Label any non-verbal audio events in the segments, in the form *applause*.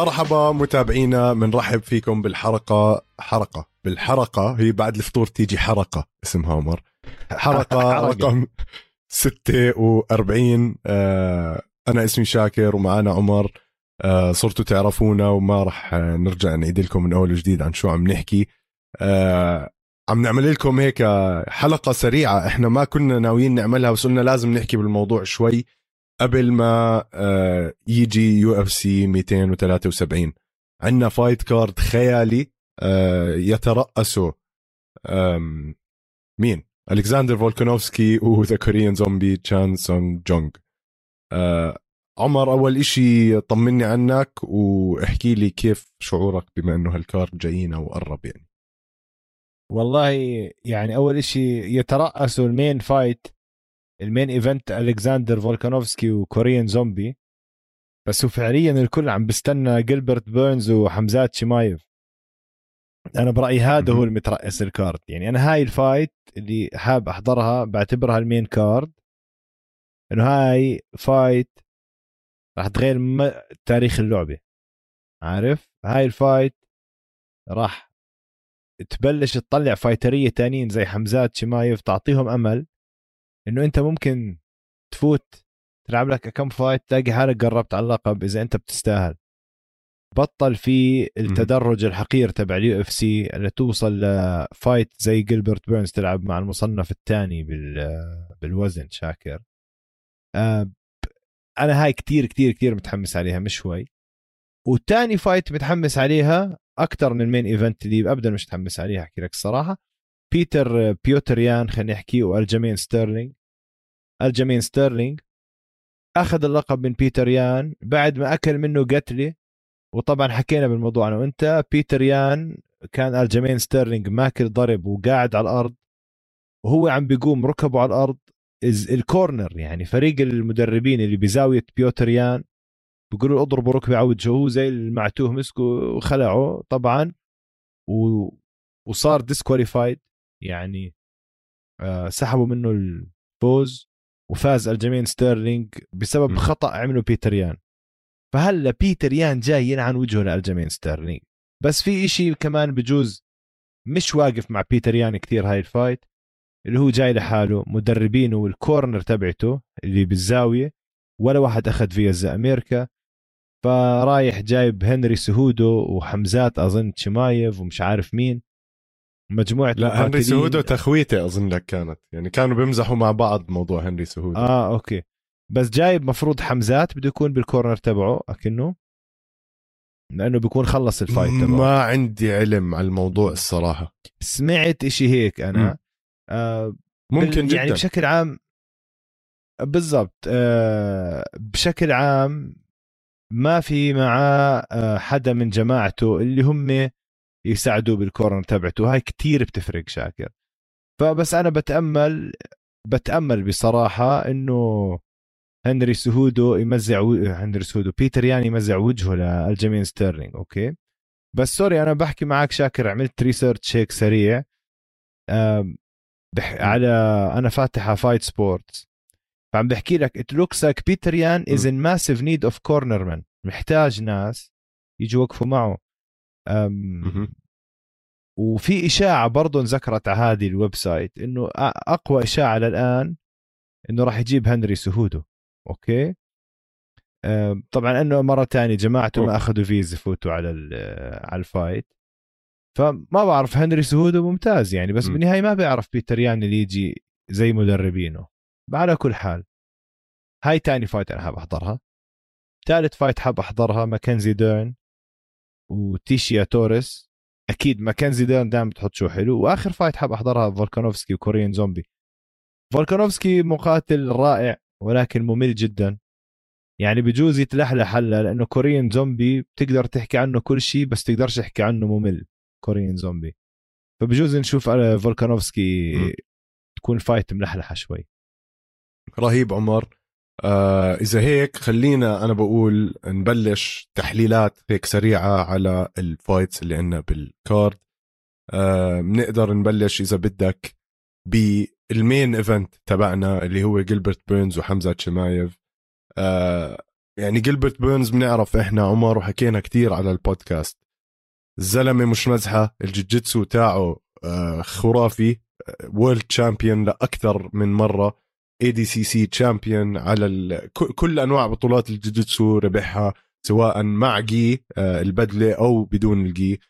مرحبا متابعينا بنرحب فيكم بالحلقة حلقة بالحلقة هي بعد الفطور تيجي حلقة اسمها عمر حلقة *laughs* رقم 46 آه أنا اسمي شاكر ومعنا عمر. آه صرتوا تعرفونا وما راح نرجع نعيد لكم من أول وجديد عن شو عم نحكي. آه عم نعمل لكم هيك حلقة سريعة. إحنا ما كنا ناويين نعملها بس قلنا لازم نحكي بالموضوع شوي. قبل ما آه، يجي UFC 273 عندنا fight card خيالي آه، يترأسه مين؟ الكساندر فولكانوفسكي و The Korean Zombie تشان سونغ جونج عمر أول إشي طمني عنك واحكي لي كيف شعورك بما إنه هال card جاينا وقرب يعني. والله يعني أول إشي يترأسوا ال main fight ال main event ألكساندر فولكانوفسكي و Korean Zombie. بس هو فعليا الكل عم بستنى جيلبرت بيرنز وحمزات شمايف. أنا برأيي هذا هو المترأس ال card. يعني أنا هاي ال fight اللي حاب أحضرها بعتبرها ال main card. إنه هاي fight راح تغير تاريخ اللعبة. عارف؟ هاي ال fight راح تبلش تطلع فايترية تانيين زي حمزات شمايف تعطيهم أمل. إنه أنت ممكن تفوت تلعب لك كم fight تلاقي حالك قربت على اللقب إذا أنت بتستاهل. بطل في التدرج الحقير تبع ال UFC اللي توصل ل fight زي جيلبرت بيرنز تلعب مع المصنف الثاني بالوزن شاكر. آه، أنا هاي كتير كتير كتير متحمس عليها مش شوي. والتاني fight متحمس عليها أكثر من ال main event اللي ابدا مش متحمس عليها أحكي لك الصراحة. بيتر بيوتر يان خلينا نحكي وألجمين ستيرلينج الجمين ستيرلينج أخذ اللقب من بيتر يان بعد ما أكل منه قتله وطبعا حكينا بالموضوع أنا وأنت بيتر يان كان الجمين ستيرلينج ماكل ضرب وقاعد على الأرض وهو عم بيقوم ركبه على الأرض ال corner يعني فريق المدربين اللي بزاوية بيوتر يان بيقولوا اضربوا ركبة على وجهه هو زي المعتوه مسكه وخلعه طبعا و... وصار disqualified يعني آه سحبوا منه الفوز. وفاز الجمين ستيرلينج بسبب م. خطأ عمله بيتر يان. فهلا بيتر يان جاي ينعن وجهه لالجمين ستيرلينج بس في إشي كمان بجوز مش واقف مع بيتر يان كثير هاي ال fight اللي هو جاي لحاله مدربينه وال corner تبعته اللي بالزاوية ولا واحد أخذ فيزا أمريكا فرايح جايب هنري سهودو وحمزات أظن شمايف ومش عارف مين. مجموعة لا هنري سهودو تخويثة أظن لك كانت. يعني كانوا بيمزحوا مع بعض موضوع هنري سهودو آه أوكي. بس جايب مفروض حمزات بده يكون بال corner تبعه أكنه. لأنه بيكون خلص ال fight تبعه. ما عندي علم على الموضوع الصراحة. سمعت إشي هيك أنا. آه ممكن يعني جدا. يعني بشكل عام بالضبط آه بشكل عام ما في معاه آه حدا من جماعته اللي هم يساعدوه بال corner تبعته. هاي كتير بتفرق شاكر. فبس أنا بتأمل بتأمل بصراحة إنه هنري سهودو يمزع و... هنري سهودو بيتر يعني يمزع وجهه للجمين ستيرلينج أوكي؟ بس sorry أنا بحكي معك شاكر عملت research هيك سريع. بح... على أنا فاتحه fight sports فعم بحكي لك it looks like بيتر يان is in massive need of corner man محتاج ناس يجوا يوقفوا معه. وفي إشاعة برضه انذكرت على هذه ال website إنه أقوى إشاعة للان إنه راح يجيب هنري سهودو أوكي؟ طبعا إنه مرة ثانية جماعته ما أخذوا فيزا يفوتوا على على ال fight. فما بعرف هنري سهودو ممتاز يعني بس بالنهاية ما بيعرف بيتر يان اللي يجي زي مدربينه. على كل حال هاي تاني fight أنا حاب أحضرها. ثالث fight حاب أحضرها ماكنزي ديرن. وتيشيا توريس أكيد ماكنزي ديرن دائما بتحط show حلو. وآخر fight حاب أحضرها فولكانوفسكي وكوريان زومبي. فولكانوفسكي مقاتل رائع ولكن ممل جدا. يعني بجوز يتلحلح هلا لأنه كوريان زومبي بتقدر تحكي عنه كل شيء بس تقدرش تحكي عنه ممل كوريان زومبي. فبجوز نشوف فولكانوفسكي تكون fight ملحلحة شوي. رهيب عمر. آه إذا هيك خلينا أنا بقول نبلش تحليلات هيك سريعة على ال fights اللي عندنا بال card. آه بنقدر نبلش إذا بدك بال main event تبعنا اللي هو جيلبرت بيرنز وحمزة شمايف. آه يعني جيلبرت بيرنز بنعرف إحنا عمر وحكينا كتير على البودكاست. الزلمه مش مزحة الجوجيتسو تاعه آه، خرافي world champion لأكثر من مرة. ADCC champion على ال... كل أنواع بطولات الجوجيتسو ربحها سواء مع جي آه، البدلة أو بدون الجي.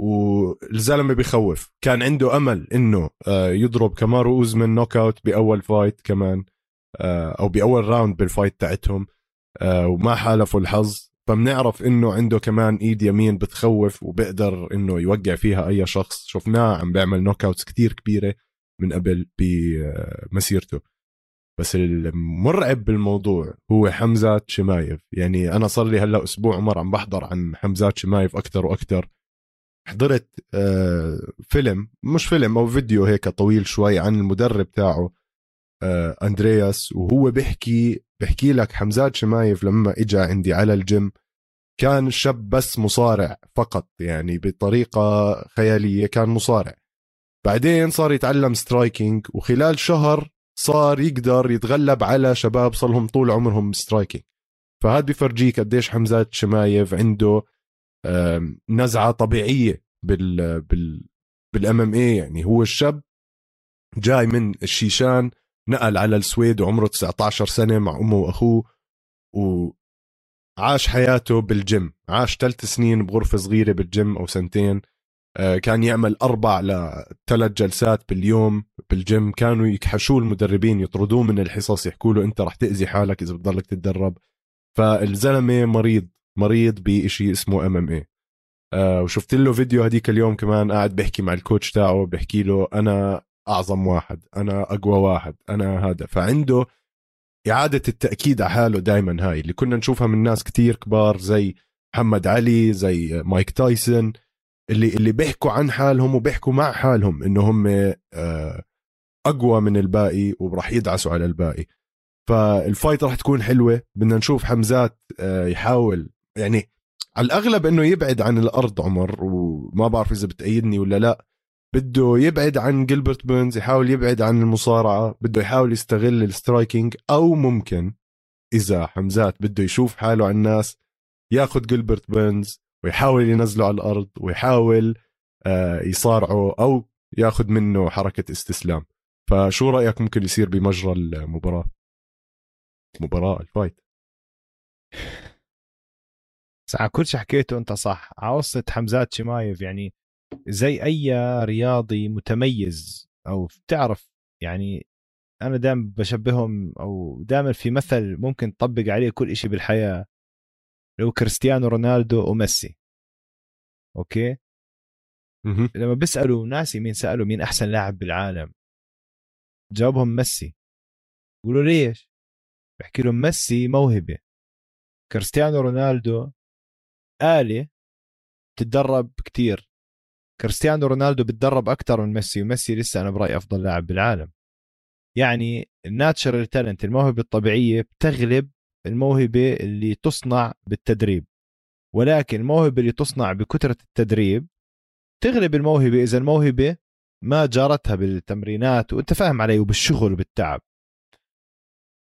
والزلمة بخوف. كان عنده أمل إنه آه، يضرب كامارو اوزمان knockout بأول fight كمان أو بأول round بال fight تاعتهم وما حالفوا الحظ. فبنعرف إنه عنده كمان إيد يمين بتخوف وبقدر إنه يوقع فيها أي شخص. شفناه عم بيعمل knockouts كثير كبيرة من قبل بمسيرته. بس المرعب بالموضوع هو حمزات شمايف. يعني أنا صار لي هلأ أسبوع عمر عم بحضر عن حمزات شمايف أكثر وأكثر حضرت آه، فيلم مش فيلم أو فيديو هيك طويل شوي عن المدرب تاعه آه، أندرياس. وهو بيحكي بحكي لك حمزات شمايف لما اجى عندي على الجيم كان شاب بس مصارع فقط يعني بطريقة خيالية كان مصارع. بعدين صار يتعلم striking وخلال شهر صار يقدر يتغلب على شباب صار طول عمرهم striking فهذا بفرجيك قديش حمزات شمايف عنده نزعة طبيعية بال بال بال MMA يعني هو الشاب جاي من الشيشان نقل على السويد وعمره 19 سنة مع أمه وأخوه وعاش حياته بالجيم عاش ثلاث سنين بغرفة صغيرة بالجيم أو سنتين. كان يعمل أربع لثلاث جلسات باليوم بالجيم. كانوا يكحشوه المدربين يطردوه من الحصص يحكوا له أنت رح تأذي حالك إذا بتضلك تتدرب. فالزلمة مريض مريض بشيء اسمه MMA وشفت له فيديو هديك اليوم كمان قاعد بحكي مع ال coach تاعه بحكي له أنا أعظم واحد أنا أقوى واحد أنا هذا. فعنده إعادة التأكيد على حاله دائما هاي اللي كنا نشوفها من ناس كتير كبار زي محمد علي زي مايك تايسون. اللي اللي بيحكوا عن حالهم وبيحكوا مع حالهم انه هم آه، أقوى من الباقي وراح يدعسوا على الباقي. فال fight راح تكون حلوة بدنا نشوف حمزات آه، يحاول يعني على الأغلب إنه يبعد عن الأرض عمر وما بعرف إذا بتأيدني ولا لا. بده يبعد عن جيلبرت بيرنز يحاول يبعد عن المصارعة بده يحاول يستغل ال striking أو ممكن إذا حمزات بده يشوف حاله على الناس ياخذ جيلبرت بيرنز ويحاول ينزله على الأرض ويحاول آه، يصارعه أو ياخذ منه حركة استسلام. فشو رأيك ممكن يصير بمجرى المباراة؟ مباراة ال fight. على كل شيء حكيته أنت صح. قصة حمزات شمايف يعني زي أي رياضي متميز أو بتعرف يعني أنا دائما بشبههم أو دائما في مثل ممكن تطبق عليه كل شيء بالحياة. لو كريستيانو رونالدو وميسي. okay؟ لما بيسألوا ناسي مين سألوا مين أحسن لاعب بالعالم جاوبهم ميسي. يقولوا ليش؟ بحكي لهم ميسي موهبة. كريستيانو رونالدو آلة تتدرب كتير. كريستيانو رونالدو بتدرب أكثر من ميسي وميسي لسه أنا برأيي أفضل لاعب بالعالم. يعني الناتشرال تالنت الموهبة الطبيعية بتغلب الموهبة اللي تصنع بالتدريب. ولكن الموهبة اللي تصنع بكثرة التدريب تغلب الموهبة إذا الموهبة ما جارتها بالتمرينات وأنت فاهم علي وبالشغل وبالتعب.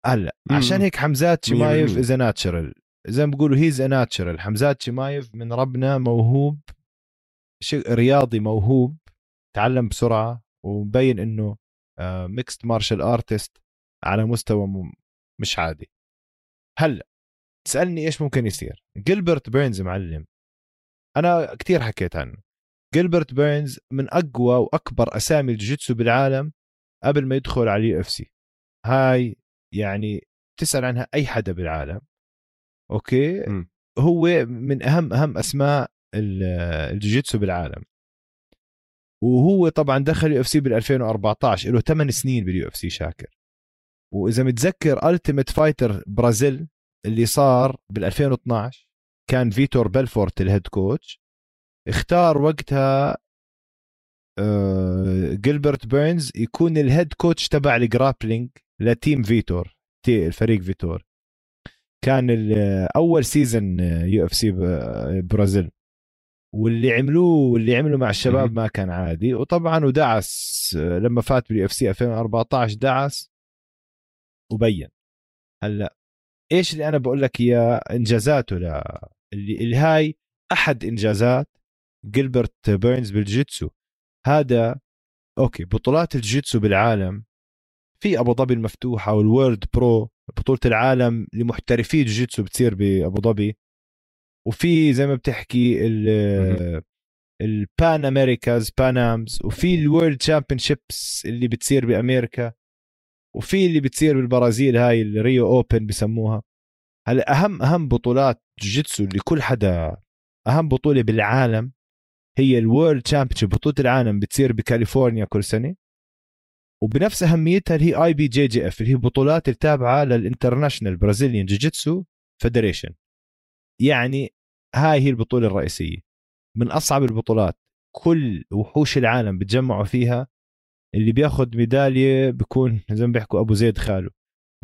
هلأ عشان هيك حمزات شمايف is a natural زي ما بيقولوا he's natural حمزات شمايف من ربنا موهوب رياضي موهوب تعلم بسرعة ومبين إنه mixed martial artist على مستوى مش عادي. هلا تسالني إيش ممكن يصير؟ جيلبرت بيرنز معلم. أنا كثير حكيت عنه. جيلبرت بيرنز من أقوى وأكبر أسامي الجوجيتسو بالعالم قبل ما يدخل على ال UFC. هاي يعني تسأل عنها أي حدا بالعالم. okay؟ م. هو من أهم أهم أسماء الجوجيتسو بالعالم. وهو طبعا دخل UFC بال 2014 له 8 سنين بال UFC شاكر. وإذا متذكر Ultimate Fighter Brazil اللي صار بال 2012 كان فيتور بلفورت ال head coach اختار وقتها جيلبرت بيرنز يكون ال head coach تبع ال grappling ل team فيتور الفريق فيتور. كان أول season UFC Brazil واللي عملوه واللي عملوا مع الشباب ما كان عادي. وطبعا ودعس لما فات بال UFC 2014 دعس وبين هلأ إيش اللي أنا بقول لك إياه؟ إنجازاته ل اللي, اللي هاي أحد إنجازات جيلبرت بيرنز بالجيتسو. هذا okay بطولات الجيتسو بالعالم في أبو ظبي المفتوحة وال World Pro بطولة العالم لمحترفي الجيتسو بتصير بأبو ظبي. وفي زي ما بتحكي ال Pan Americas Pan Ams وفي ال World Championships اللي بتصير بأمريكا. وفي اللي بتصير بالبرازيل هاي ال Rio Open بسموها. هلا أهم أهم بطولات جوجيتسو اللي كل حدا أهم بطولة بالعالم هي ال World Champion بطولة العالم بتصير بكاليفورنيا كل سنة. وبنفس أهميتها اللي هي اي بي جي جي اف اللي هي بطولات التابعة لل International Brazilian Jiu-Jitsu Federation. يعني هاي هي البطولة الرئيسية. من أصعب البطولات كل وحوش العالم بتجمعوا فيها اللي بياخذ ميدالية بكون زي ما بيحكوا أبو زيد خاله.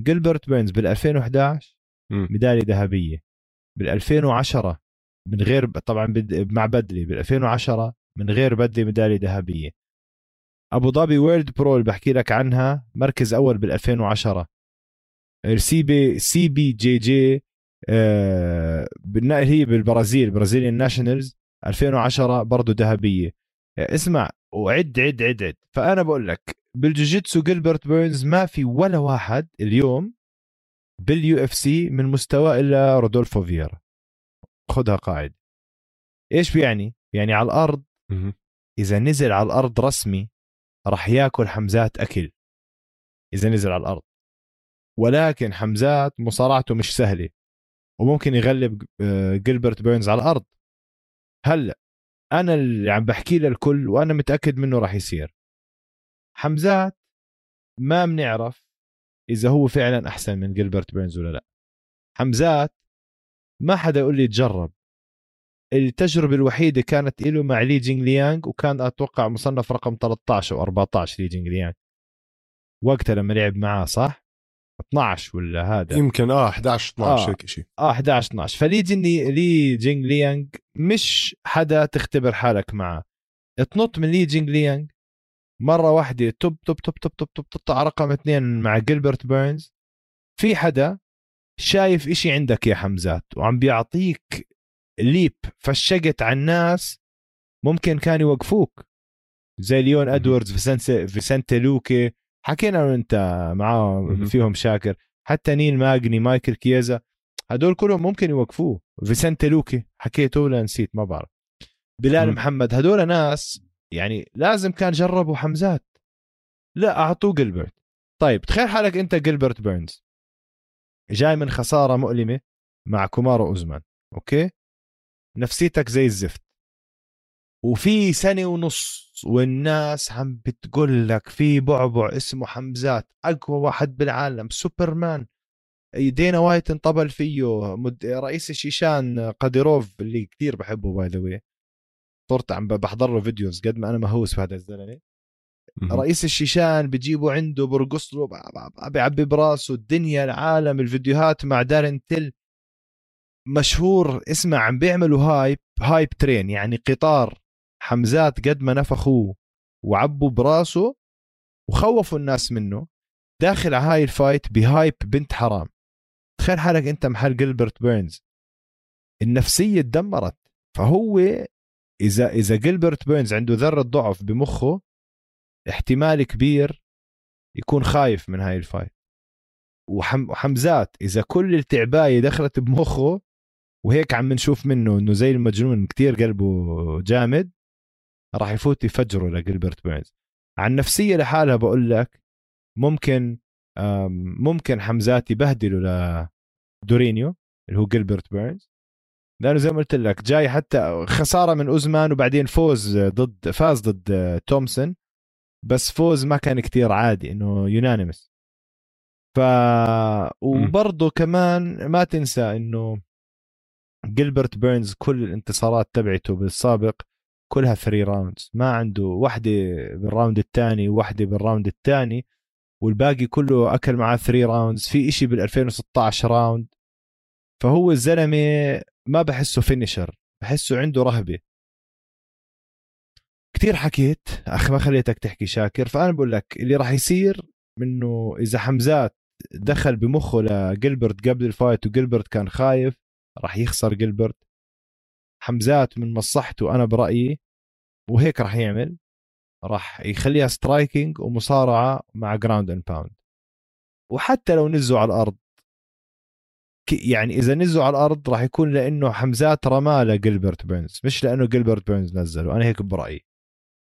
جيلبرت بيرنز بال 2011 ميدالية ذهبية. بال 2010 من غير طبعا مع بدلي بال 2010 من غير بدلي ميدالية ذهبية. أبو ظبي World Pro اللي بحكي لك عنها. مركز أول بال 2010 ال CB CBJJ آه هي بالبرازيل. Brazilian Nationals. 2010 برضه ذهبية. اسمع وعد عد عد عد. فأنا بقول لك بالجوجيتسو جيلبرت بيرنز ما في ولا واحد اليوم بال UFC من مستواه إلا رودولفو فييرا. خذها قاعدة إيش بيعني؟ يعني على الأرض إذا نزل على الأرض رسمي راح ياكل حمزات أكل. إذا نزل على الأرض. ولكن حمزات مصارعته مش سهلة. وممكن يغلب جيلبرت بيرنز على الأرض. هلأ أنا اللي عم بحكي للكل وأنا متأكد منه راح يصير. حمزات ما بنعرف إذا هو فعلا أحسن من جيلبرت بيرنز ولا لا. حمزات ما حدا يقول لي تجرب. التجربة الوحيدة كانت له مع لي جينغ ليانغ وكان أتوقع مصنف رقم 13 أو 14 لي جينغ ليانغ. وقتها لما لعب معاه صح؟ 12 ولا هذا؟ يمكن آه 11 12 آه. هيك شيء آه 11 12 فلي جيني لي جينغ ليانغ مش حدا تختبر حالك معه. تنط من لي جينغ ليانغ مرة واحدة توب توب توب توب توب توب تطلع رقم اثنين مع جيلبرت بيرنز. في حدا شايف إشي عندك يا حمزات وعم بيعطيك leap فشقت على الناس ممكن كانوا يوقفوك. زي ليون إدواردز فيسنت لوكي حكينا انت معاه فيهم شاكر حتى نيل ماجني مايكل كيزا هدول كلهم ممكن يوقفوه. فيسنت لوكي حكيته ولا نسيت ما بعرف. بلال م. محمد هدول ناس يعني لازم كان جربوا حمزات. لا أعطوه جلبرت طيب تخيل حالك أنت جلبرت بيرنز. جاي من خسارة مؤلمة مع كومارو أوزمان okay؟ نفسيتك زي الزفت. وفي سنة ونص والناس عم بتقول لك في بعبع اسمه حمزات أقوى واحد بالعالم سوبرمان. دانا وايت انطبل فيه مد... رئيس الشيشان قاديروف اللي كثير بحبه by the way صرت عم بحضر له videos قد ما أنا مهووس بهذا الزلمة. رئيس الشيشان بجيبوا عنده برقص له بيعبي براسه الدنيا العالم الفيديوهات مع دارين تيل. مشهور اسمع عم بيعملوا hype hype train يعني قطار. حمزات قد ما نفخوه وعبوا براسه وخوفوا الناس منه داخل على هاي ال fight ب hype بنت حرام. تخيل حالك أنت محل جيلبرت بيرنز. النفسية تدمرت. فهو إذا إذا جيلبرت بيرنز عنده ذرة ضعف بمخه احتمال كبير يكون خايف من هاي ال fight. وحم وحمزات إذا كل التعباية دخلت بمخه وهيك عم نشوف منه إنه زي المجنون كتير قلبه جامد راح يفوت يفجره لجيلبرت بيرنز. عن نفسية لحالها بقول لك ممكن ممكن حمزات يبهدلوا لدورينيو اللي هو جيلبرت بيرنز. لأنه زي ما قلت لك جاي حتى خسارة من أوزمان وبعدين فوز ضد فاز ضد تومسون. بس فوز ما كان كتير عادي إنه unanimous ف وبرضه كمان ما تنسى إنه جيلبرت بيرنز كل الانتصارات تبعته بالسابق كلها three rounds ما عنده واحدة بال round الثاني وواحدة بال round الثاني والباقي كله أكمل معاه three rounds في إشي بال 2016 round فهو الزلمة ما بحسه finisher بحسه عنده رهبة. كثير حكيت. أخ ما خليتك تحكي شاكر. فأنا بقول لك اللي راح يصير منه إذا حمزات دخل بمخه لجلبرت قبل ال fight وجلبرت كان خايف راح يخسر جلبرت حمزات من مصلحته أنا برأيي وهيك راح يعمل. راح يخليها striking ومصارعة مع ground and pound وحتى لو نزلوا على الأرض. يعني إذا نزلوا على الأرض راح يكون لأنه حمزات رماه لجلبرت بيرنز مش لأنه جلبرت بيرنز نزله أنا هيك برأيي.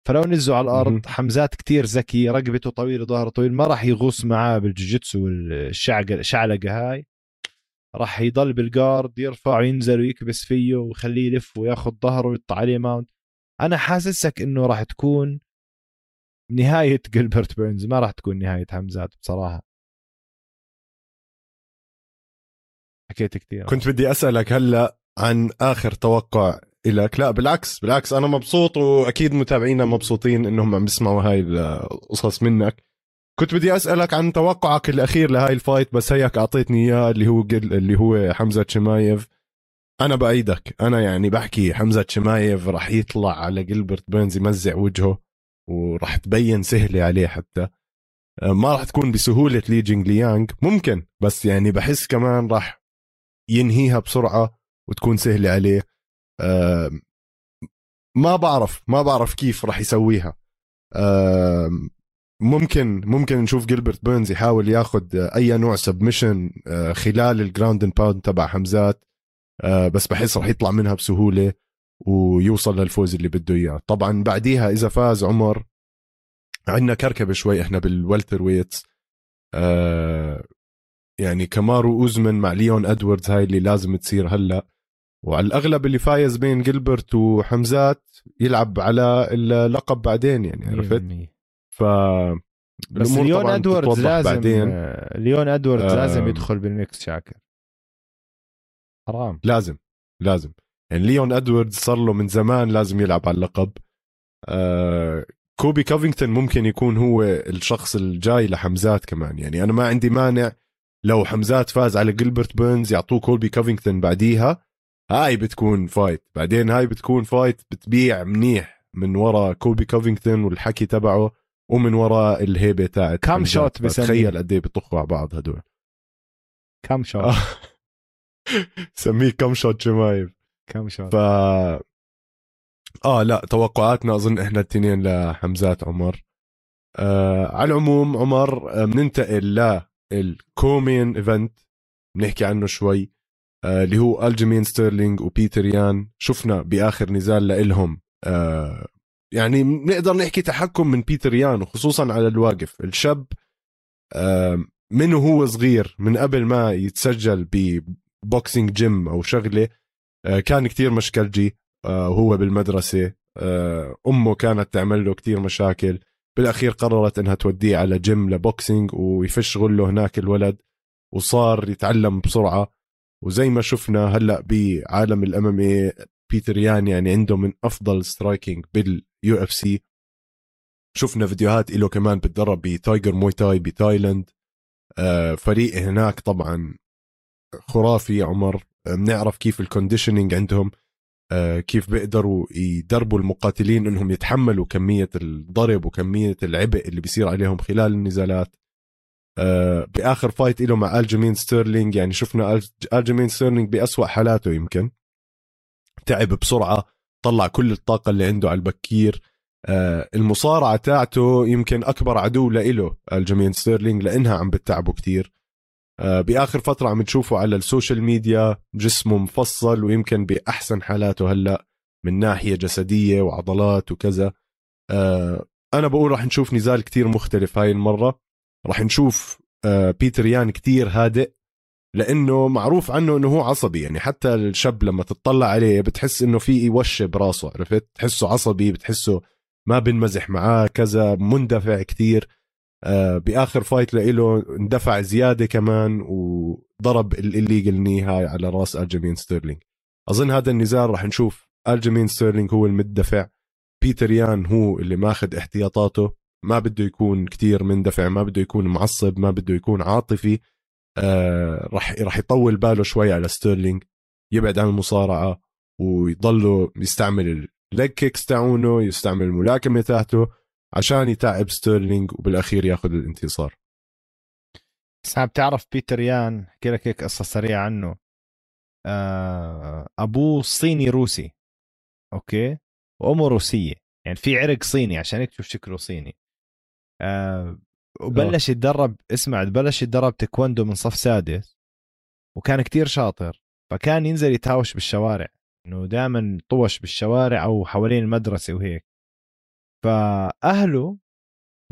فلو نزلوا على الأرض حمزات كتير ذكي رقبته طويلة ظهره طويل ما راح يغوص معاه بالجوجيتسو والشعلقه هاي. راح يضل بال guard يرفع وينزل ويكبس فيه ويخليه يلف وياخذ ظهره ويطلع عليه mount. أنا حاسسك إنه راح تكون نهاية جلبرت بيرنز ما راح تكون نهاية حمزات بصراحة. حكيت كثير كنت بدي أسألك هلأ عن آخر توقع لك لا بالعكس بالعكس أنا مبسوط وأكيد متابعينا مبسوطين إنهم عم بيسمعوا هاي القصص منك. كنت بدي أسألك عن توقعك الأخير لهاي ال fight بس هيك أعطيتني اياه اللي هو اللي هو حمزة شمايف. أنا بأيدك. أنا يعني بحكي حمزة شمايف راح يطلع على جلبرت بيرنز يمزع وجهه وراح تبين سهلة عليه حتى. ما راح تكون بسهولة لي جينغ ليانج ممكن بس يعني بحس كمان راح ينهيها بسرعة وتكون سهلة عليه. ما بعرف ما بعرف كيف راح يسويها. ممكن ممكن نشوف جيلبرت بيرنز يحاول ياخذ أي نوع submission آه، خلال ال ground and pound تبع حمزات. آه، بس بحس راح يطلع منها بسهولة ويوصل للفوز اللي بده إياه. طبعا بعديها إذا فاز عمر عندنا كركبة شوي إحنا بال welterweights آه، يعني كمارو اوزمن مع ليون إدواردز هاي اللي لازم تصير هلأ. وعلى الأغلب اللي فايز بين جيلبرت وحمزات يلعب على اللقب بعدين يعني عرفت؟ ف بس ليون ادواردز لازم بعدين. ليون ادواردز آه. لازم يدخل بال mix شاكر. حرام. لازم لازم. يعني ليون ادواردز صار له من زمان لازم يلعب على اللقب. آه كوبي كوفينغتون ممكن يكون هو الشخص الجاي لحمزات كمان. يعني أنا ما عندي مانع لو حمزات فاز على جيلبرت بيرنز يعطوه كوبي كوفينغتون بعديها هاي بتكون fight بعدين هاي بتكون fight بتبيع منيح من ورا كوبي كوفينغتون والحكي تبعه. ومن وراء الهيبة تاعت cum shot بسميه تخيل قد إيه بيطخوا على بعض هدول. cum shot؟ آه. سميه cum shot شمايف cum shot؟ ف آه لا توقعاتنا أظن إحنا الاثنين لحمزات عمر. آه على العموم عمر بننتقل آه لل co-main event. بنحكي عنه شوي. آه اللي هو الجيمين ستيرلينج وبيتر يان. شفنا بآخر نزال لإلهم. آه يعني نقدر نحكي تحكم من بيتر يان وخصوصا على الواقف. الشاب من هو صغير من قبل ما يتسجل ب boxing gym أو شغلة آه، كان كتير مشكلجي آه، وهو بالمدرسة آه، أمه كانت تعمل له كتير مشاكل. بالأخير قررت إنها توديه على gym ل boxing ويفش غله هناك الولد وصار يتعلم بسرعة. وزي ما شفنا هلأ بعالم ال MMA بيتر يان يعني عنده من أفضل striking بال UFC شفنا فيديوهات له كمان بتدرب ب Tiger Muay Thai بتايلاند. آه فريق هناك طبعا خرافي عمر. بنعرف كيف ال conditioning عندهم. آه كيف بيقدروا يدربوا المقاتلين إنهم يتحملوا كمية الضرب وكمية العبء اللي بيصير عليهم خلال النزالات. آه بآخر fight له مع الجيمين ستيرلينج يعني شفنا الجيمين ستيرلينج بأسوأ حالاته يمكن. تعب بسرعة. طلع كل الطاقة اللي عنده على البكير. آه المصارعة تاعته يمكن أكبر عدو لإله الجيمين ستيرلينج لإنها عم بتعبه كتير. آه بآخر فترة عم تشوفه على السوشيال ميديا جسمه مفصل ويمكن بأحسن حالاته هلأ من ناحية جسدية وعضلات وكذا. آه أنا بقول راح نشوف نزال كتير مختلف هاي المرة. راح نشوف بيتر يان كتير هادئ. لأنه معروف عنه إنه هو عصبي يعني حتى الشاب لما تطلع عليه بتحس إنه في وشه براسه عرفت؟ تحسه عصبي بتحسه ما بنمزح معاه كذا مندفع كتير. آه بآخر fight له اندفع زيادة كمان وضرب ال illegal knee هاي على راس الجيمين ستيرلينج أظن هذا النزال راح نشوف الجيمين ستيرلينج هو المندفع بيتر يان هو اللي ماخذ احتياطاته. ما بده يكون كتير مندفع ما بده يكون معصب ما بده يكون عاطفي. آه راح راح يطول باله شوي على ستيرلينج يبعد عن المصارعة ويضله يستعمل ال leg kicks تاعونه يستعمل الملاكمة تاعته عشان يتعب ستيرلينج وبالأخير ياخذ الانتصار. بس بتعرف بيتر يان احكي لك هيك قصة سريعة عنه. آه أبوه صيني روسي أوكي؟ وأمه روسية يعني في عرق صيني عشان هيك تشوف شكله صيني. آه وبلش يتدرب اسمع بلش يتدرب تايكوندو من صف سادس وكان كتير شاطر فكان ينزل يتهاوش بالشوارع إنه دائما طوش بالشوارع أو حوالين المدرسة وهيك. فأهله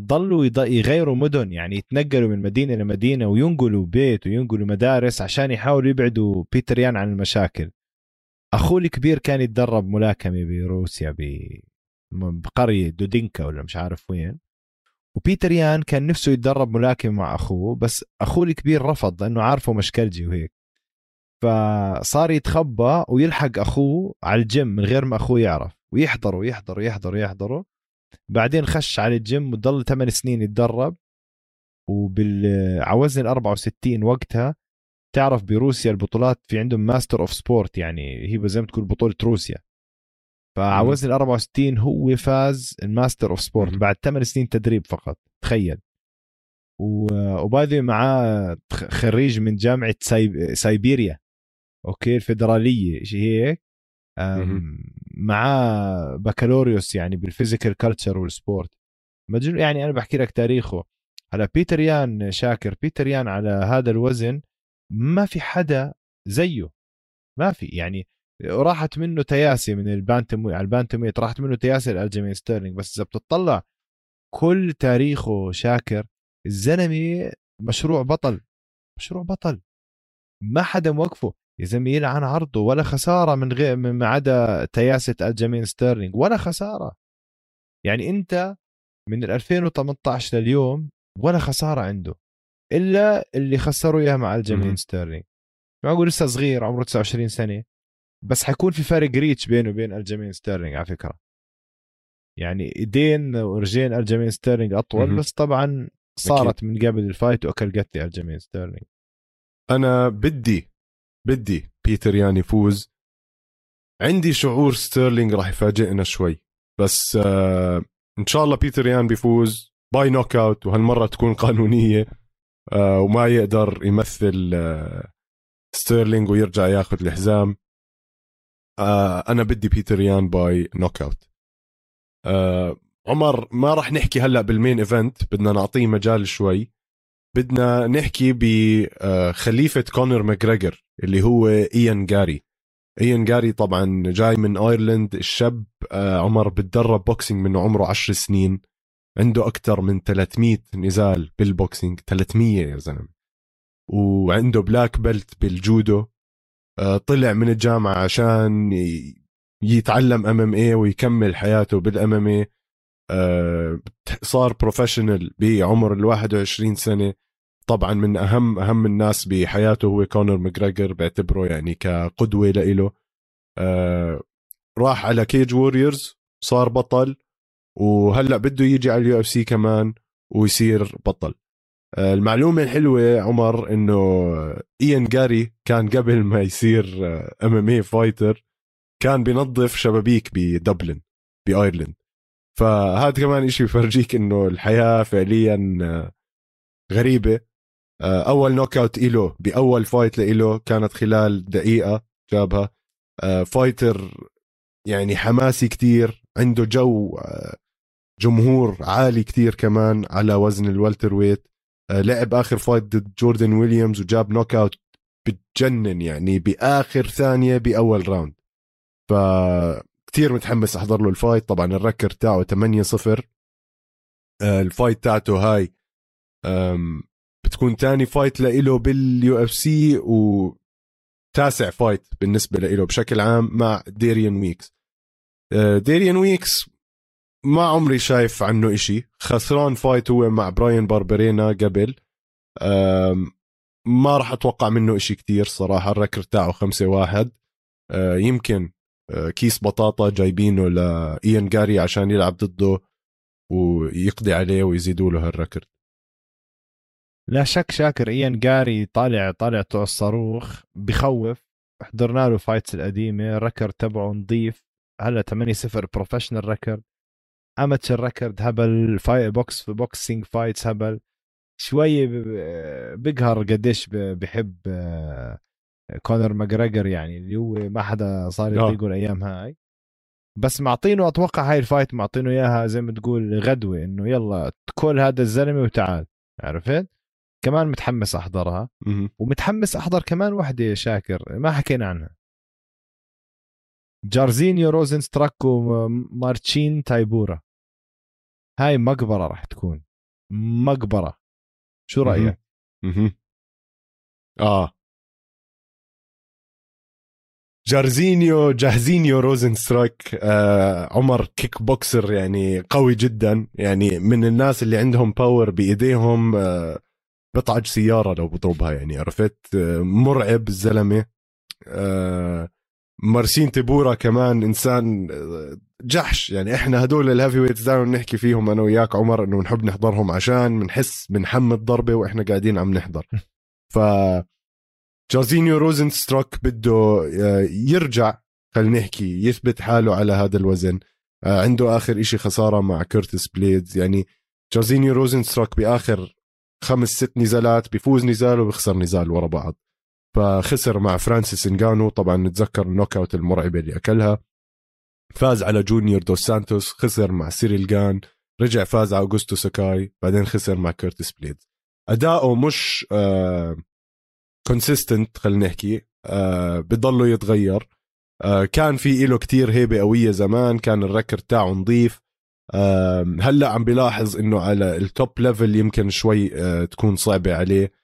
ضلوا يغيروا مدن يعني يتنقلوا من مدينة لمدينة وينقلوا بيت وينقلوا مدارس عشان يحاولوا يبعدوا بيتر يان عن المشاكل. أخوه الكبير كان يتدرب ملاكمة بروسيا بقرية دودينكا ولا مش عارف وين. وبيتر يان كان نفسه يتدرب ملاكمة مع أخوه بس أخوه الكبير رفض لأنه عارفه مشكلجي وهيك. فصار يتخبى ويلحق أخوه على الجيم من غير ما أخوه يعرف. ويحضروا يحضروا يحضروا يحضروا. بعدين خش على الجيم وضل 8 سنين يتدرب. وبالعوزن 64 وقتها تعرف بروسيا البطولات في عندهم master of sport يعني هي زي ما تقول بطولة روسيا. فعوزن ال 64 هو فاز ال master of sport بعد 8 سنين تدريب فقط تخيل. وباي معاه خريج من جامعة سايبيريا أوكي الفيدرالية شيء هيك؟ معاه بكالوريوس يعني بال physical culture وال sport. مجنون يعني أنا بحكي لك تاريخه. على بيتر يان شاكر بيتر يان على هذا الوزن ما في حدا زيه. ما في يعني راحت منه تياسة من البانتم على البانتم راحت منه تياسة لالجيمين ستيرلينج بس إذا بتطلع كل تاريخه شاكر الزلمة مشروع بطل. مشروع بطل. ما حدا موقفه. يا زلمة يلعن عرضه. ولا خسارة من غير ما عدا تياسه الجيمين ستيرلينج ولا خسارة. يعني أنت من 2018 لليوم ولا خسارة عنده. إلا اللي خسروا اياها مع الجيمين ستيرلينج معقول لسه صغير عمره 29 سنة. بس حيكون في فرق reach بينه وبين الجيمين ستيرلينج على فكرة. يعني ايدين ورجلين الجيمين ستيرلينج أطول بس طبعا صارت من قبل ال fight وأكل قتلة الجيمين ستيرلينج. أنا بدي بدي بيتر يان يفوز. عندي شعور ستيرلينج راح يفاجئنا شوي بس آه إن شاء الله بيتر يان بيفوز. by knockout وهالمرة تكون *laughs* قانونية آه وما يقدر يمثل آه ستيرلينج ويرجع ياخذ الحزام. آه أنا بدي بيتر يان by knockout آه عمر ما راح نحكي هلأ بال main event بدنا نعطيه مجال شوي. بدنا نحكي بخليفه كونر ماجريجر اللي هو إيان جاري إيان جاري طبعا جاي من Ireland الشاب آه، عمر بتدرب boxing من عمره 10 سنين. عنده أكثر من 300 نزال بال boxing 300 يا زلمة. وعنده black belt بالجودو. آه، طلع من الجامعة عشان يتعلم MMA ويكمل حياته بال MMA صار professional بعمر ال 21 سنة. طبعا من أهم أهم الناس بحياته هو كونر ماجريجر بعتبره يعني كقدوة لإله. آه، راح على Cage Warriors صار بطل. وهلأ بده يجي على ال UFC كمان ويصير بطل. آه، المعلومة الحلوة عمر إنه إيان جاري كان قبل ما يصير MMA fighter كان بينظف شبابيك بدبلن بأيرلند. فهذا كمان إشي بفرجيك إنه الحياة فعليا آه، غريبة. آه، أول knockout إله بأول fight له كانت خلال دقيقة جابها. fighter يعني حماسي كتير عنده جو جمهور عالي كتير كمان على وزن ال welterweight آه، لعب آخر fight ضد جوردن ويليامز وجاب knockout بتجنن يعني بآخر ثانية بأول round ف كثير متحمس أحضر له ال fight طبعا ال record تاعه 8 0 آه، ال fight تاعته هاي بتكون تاني fight لإله بال UFC وتاسع فايت بالنسبة لإله بشكل عام مع ديريان ويكس ديريان ويكس ما عمري شايف عنه إشي. خسران fight هو مع براين باربرينا قبل. ما راح أتوقع منه إشي كتير صراحة. ال record تاعه خمسة واحد. أه، يمكن أه، كيس بطاطا جايبينه لإيان جاري عشان يلعب ضده ويقضي عليه ويزيدوا له هال record. لا شك شاكر إيان جاري طالع طالع الصاروخ بخوف. حضرنا له fights القديمة. ال record تبعه نظيف هلا 8 0 professional record amateur record هبل fight box في boxing fights هبل. شوي بقهر قديش بحب آه، كونر ماجريجر يعني اللي هو ما حدا صار آه. يطيقه الأيام هاي. بس معطينه أتوقع هاي ال fight معطينه إياها زي ما تقول غدوة إنه يلا كل هذا الزلمة وتعال. عرفت؟ كمان متحمس أحضرها. ومتحمس أحضر كمان وحدة شاكر ما حكينا عنها. جارزينيو روزن ستراك ومارتشين تايبورا. هاي مقبرة راح تكون. مقبرة. شو رأيك؟ أها آه. جارزينيو جاهزينيو روزن سترايك آه عمر kickboxer يعني قوي جدا. يعني من الناس اللي عندهم power بإيديهم آه بطعج سيارة لو بضربها يعني عرفت؟ آه مرعب الزلمة. آه مارسين تبورا كمان إنسان آه، جحش. يعني إحنا هدول ال heavyweights دائما بنحكي فيهم أنا وياك عمر إنه نحب نحضرهم عشان بنحس بنحمد ضربة وإحنا قاعدين عم نحضر. *laughs* ف جارزينيو روزن ستروك بده آه، يرجع خلينا نحكي يثبت حاله على هذا الوزن. آه، عنده آخر إشي خسارة مع كيرتس بليدز. يعني جارزينيو روزن ستروك بآخر خمس ست نزالات بيفوز نزال وبيخسر نزال ورا بعض. فخسر مع فرانسيس انجانو طبعا نتذكر ال knockout المرعبة اللي أكلها. فاز على جونيور دوس سانتوس خسر مع سيريل جان رجع فاز على اوغوستو ساكاي بعدين خسر مع كيرتس بليدز. أداؤه مش آه consistent خلينا نحكي آه بضله يتغير. آه كان في له كتير هيبة قوية زمان كان ال record تاعه نظيف. آه هلأ عم بلاحظ إنه على ال top level يمكن شوي آه تكون صعبة عليه.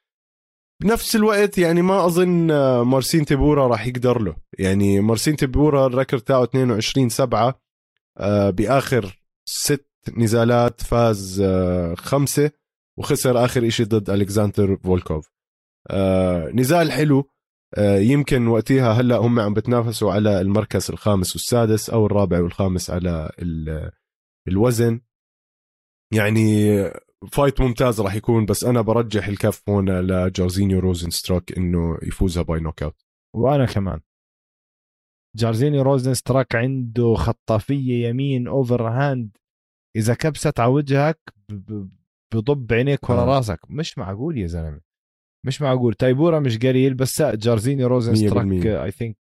بنفس الوقت يعني ما أظن آه، مارسين تيبورا راح يقدر له. يعني مارسين تيبورا الركر تاعه 22 7 آه بآخر ست نزالات فاز آه خمسة وخسر آخر شيء ضد الكساندر فولكوف. نزال حلو يمكن وقتها هلأ هم عم بتنافسوا على المركز الخامس والسادس أو الرابع والخامس على الوزن. يعني fight ممتاز راح يكون بس أنا برجح الكف هون لجارزينيو روزن ستروك إنه يفوزها by knockout. وأنا كمان. جارزينيو روزن ستراك عنده خطافية يمين overhand إذا كبست على وجهك بضب عينيك ورا آه. راسك. مش معقول يا زلمة. مش معقول. تايبورا مش قليل بس جارزيني روزن ستراك I think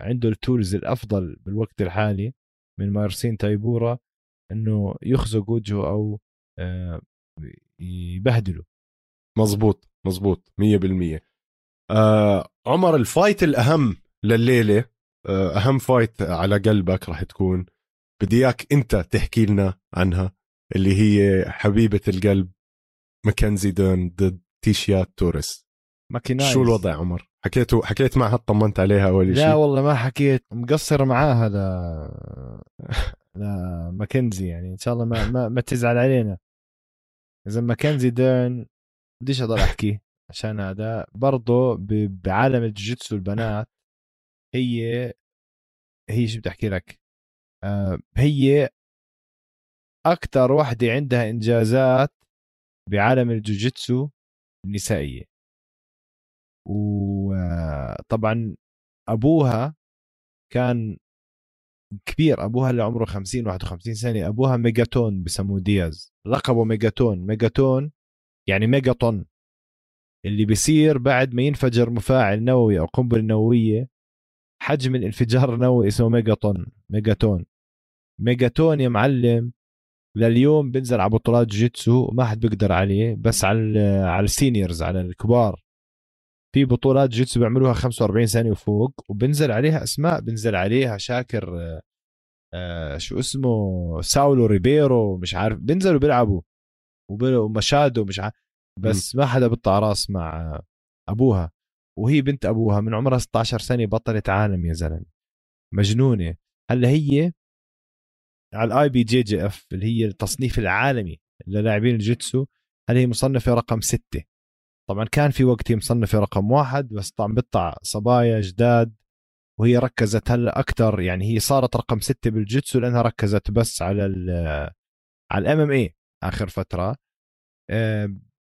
عنده ال tools الأفضل بالوقت الحالي من مارسين تايبورا إنه يخزق وجهه أو آه، يبهدله مزبوط مزبوط 100% آه عمر ال fight الأهم لليلة آه أهم fight على قلبك راح تكون. بدي إياك أنت تحكي لنا عنها اللي هي حبيبة القلب ماكنزي ديرن ضد تيشيا توريس. ماكينايز. شو الوضع عمر؟ حكيتوا حكيت معها طمنت عليها أول شيء لا والله ما حكيت مقصر معاها ل لماكنزي يعني إن شاء الله ما ما, ما تزعل علينا. إذا ماكنزي ديرن بديش أضل أحكي عشان هذا برضه بعالم الجوجيتسو البنات هي هي شو بدي أحكي لك؟ آه هي أكثر وحدة عندها إنجازات بعالم الجوجيتسو النسائية. وطبعا أبوها كان كبير أبوها اللي عمره 50 51 سنة أبوها ميجاتون بسموه دياز. لقبه ميجاتون. ميجاتون يعني ميجاتون. اللي بيصير بعد ما ينفجر مفاعل نووي أو قنبلة نووية حجم الانفجار النووي اسمه ميجاتون. ميجاتون. ميجاتون يا معلم لليوم بنزل على بطولات جيتسو وما حد بيقدر عليه بس على على ال seniors على الكبار. في بطولات جيتسو بيعملوها 45 سنه وفوق وبنزل عليها أسماء بنزل عليها شاكر آه شو اسمه ساولو ريبيرو مش عارف بنزلوا بيلعبوا ومشادو مش عارف بس ما حدا بيطلع راس مع أبوها وهي بنت أبوها من عمرها 16 سنة بطلت عالم يا زلمة. مجنونة. هلأ هي على ال IBJJF اللي هي التصنيف العالمي للاعبين الجيتسو هل هي مصنفة رقم ستة. طبعا كان في وقت مصنفه رقم واحد بس طبعا بيطلع صبايا جداد وهي ركزت هلا أكثر يعني هي صارت رقم ستة بالجيتسو لأنها ركزت بس على ال على ال MMA آخر فترة.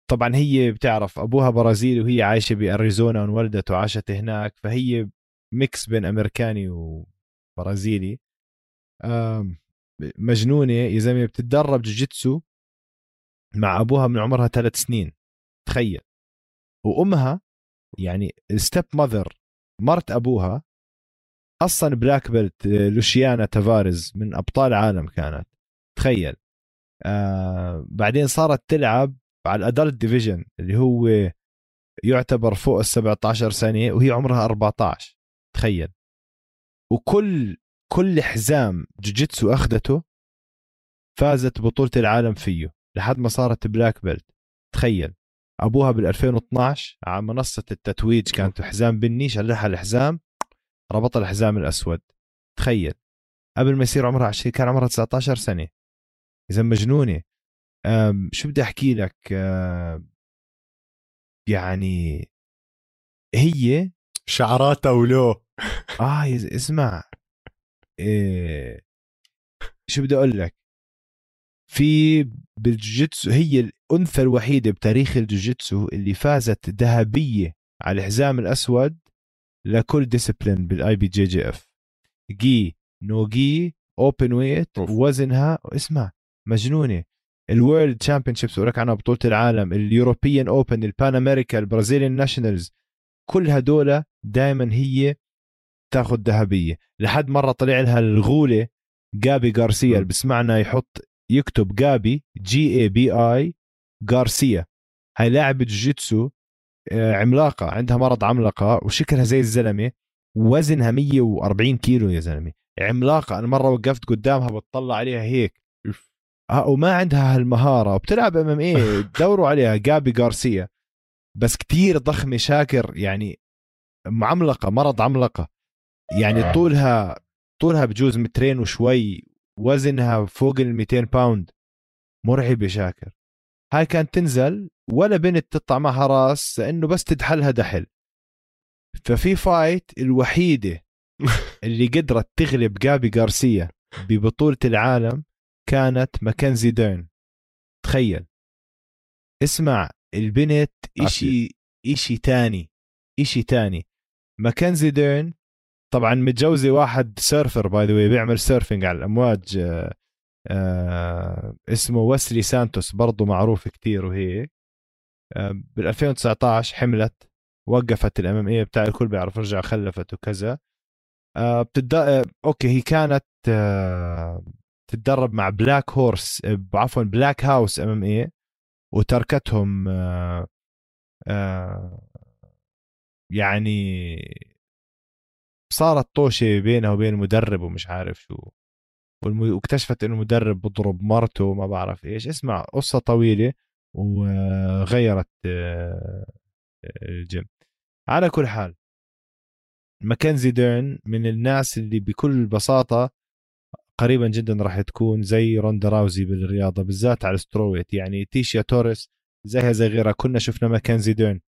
طبعا هي بتعرف أبوها برازيلي وهي عايشة بأريزونا وانولدت وعاشت هناك فهي mix بين أمريكاني وبرازيلي. مجنونة يا زلمة بتتدرب جوجيتسو مع أبوها من عمرها ثلاث سنين تخيل. وأمها يعني ال stepmother مرت أبوها أصلا black belt لوشيانا تافاريز من أبطال عالم كانت. تخيل. آه بعدين صارت تلعب على ال adult division اللي هو يعتبر فوق ال 17 سنة وهي عمرها 14 تخيل. وكل كل حزام جوجيتسو أخذته فازت بطولة العالم فيه لحد ما صارت black belt تخيل. أبوها بال 2012 على منصة التتويج كانت حزام بني شلحها الحزام ربط الحزام الأسود. تخيل. قبل ما يصير عمرها 20 كان عمرها 19 سنة. إذا مجنونة. شو بدي أحكي لك؟ يعني هي شعراتها ولو. *laughs* آه اسمع. إيه شو بدي أقول لك؟ في بالجوجيتسو هي الأنثى الوحيدة بتاريخ الجوجيتسو اللي فازت ذهبية على الحزام الأسود لكل ديسبلين بالاي بي جي جي اف جي نو جي اوبن ويت وزنها اسمع مجنونة. ال World Championships ولك عنها بطولة العالم ال European Open ال Pan America ال Brazilian Nationals كل هدول دائما هي تاخذ ذهبية. لحد مرة طلع لها الغولة جابي غارسيا. اللي بسمعنا يحط يكتب جابي G A B I غارسيا هاي لاعبة جوجيتسو آه، عملاقة عندها مرض عملاقة وشكلها زي الزلمة. وزنها 140 كيلو يا زلمة. عملاقة أنا مرة وقفت قدامها بتطلع عليها هيك. آه وما عندها هالمهارة. وبتلعب MMA *laughs* دوروا عليها. جابي غارسيا بس كتير ضخمة شاكر يعني معملقة مرض عملقة يعني آه. طولها طولها بجوز مترين وشوي. وزنها فوق ال 200 pound. مرعبة شاكر. هاي كانت تنزل ولا بنت تطلع معها راس لأنه بس تدحلها دحل. ففي fight الوحيدة *laughs* اللي قدرت تغلب جابي غارسيا ببطولة العالم كانت ماكنزي ديرن. تخيل. اسمع البنت إشي إشي تاني إشي تاني. ماكنزي ديرن طبعا متجوزة واحد surfer by the way بيعمل surfing على الأمواج آه اسمه ويسلي سانتوس برضه معروف كتير وهيك. آه بال 2019 حملت وقفت الام إم اي بتاع الكل بيعرف رجع خلفت وكذا. آه بتد... آه أوكي هي كانت آه تتدرب مع Black Horse آه، عفوا Black House MMA وتركتهم يعني صارت طوشة بينها وبين المدرب ومش عارف شو. واكتشفت إنه المدرب بضرب مرته ما بعرف إيش. اسمع قصة طويلة وغيرت آه، الجيم. على كل حال ماكنزي ديرن من الناس اللي بكل بساطة قريبا جدا راح تكون زي روندا راوزي بالرياضة بالذات على ال strawweight يعني تيشيا توريس زيها زي غيرها. كلنا شفنا ماكنزي ديرن